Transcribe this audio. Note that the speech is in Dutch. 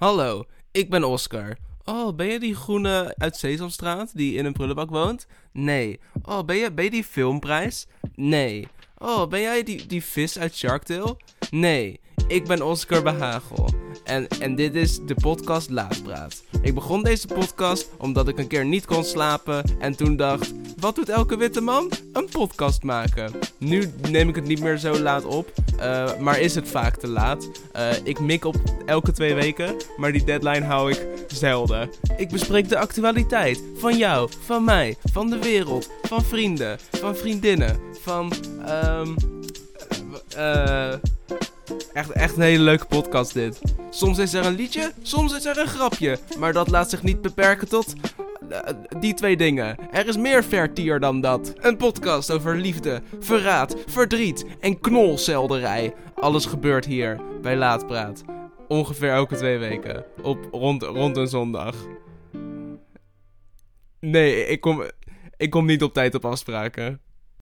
Hallo, ik ben Oscar. Oh, ben je die groene uit Sesamstraat die in een prullenbak woont? Nee. Oh, ben je, ben die filmprijs? Nee. Oh, ben jij die, die vis uit Shark Tale? Nee. Ik ben Oscar Behagel. En, en dit is de podcast Laatpraat. Ik begon deze podcast omdat ik een keer niet kon slapen. En toen dacht, wat doet elke witte man? Een podcast maken. Nu neem ik het niet meer zo laat op. eh, maar is het vaak te laat. Eh, ik mik op elke twee weken. Maar die deadline hou ik zelden. Ik bespreek de actualiteit. Van jou, van mij, van de wereld. Van vrienden, van vriendinnen. Van, ehm... eh... Echt, echt een hele leuke podcast dit. Soms is er een liedje, soms is er een grapje. Maar dat laat zich niet beperken tot eh, die twee dingen. Er is meer vertier dan dat. Een podcast over liefde, verraad, verdriet en knolselderij. Alles gebeurt hier bij Laatpraat. Ongeveer elke twee weken. Op, rond, rond een zondag. Nee, ik kom, ik kom niet op tijd op afspraken.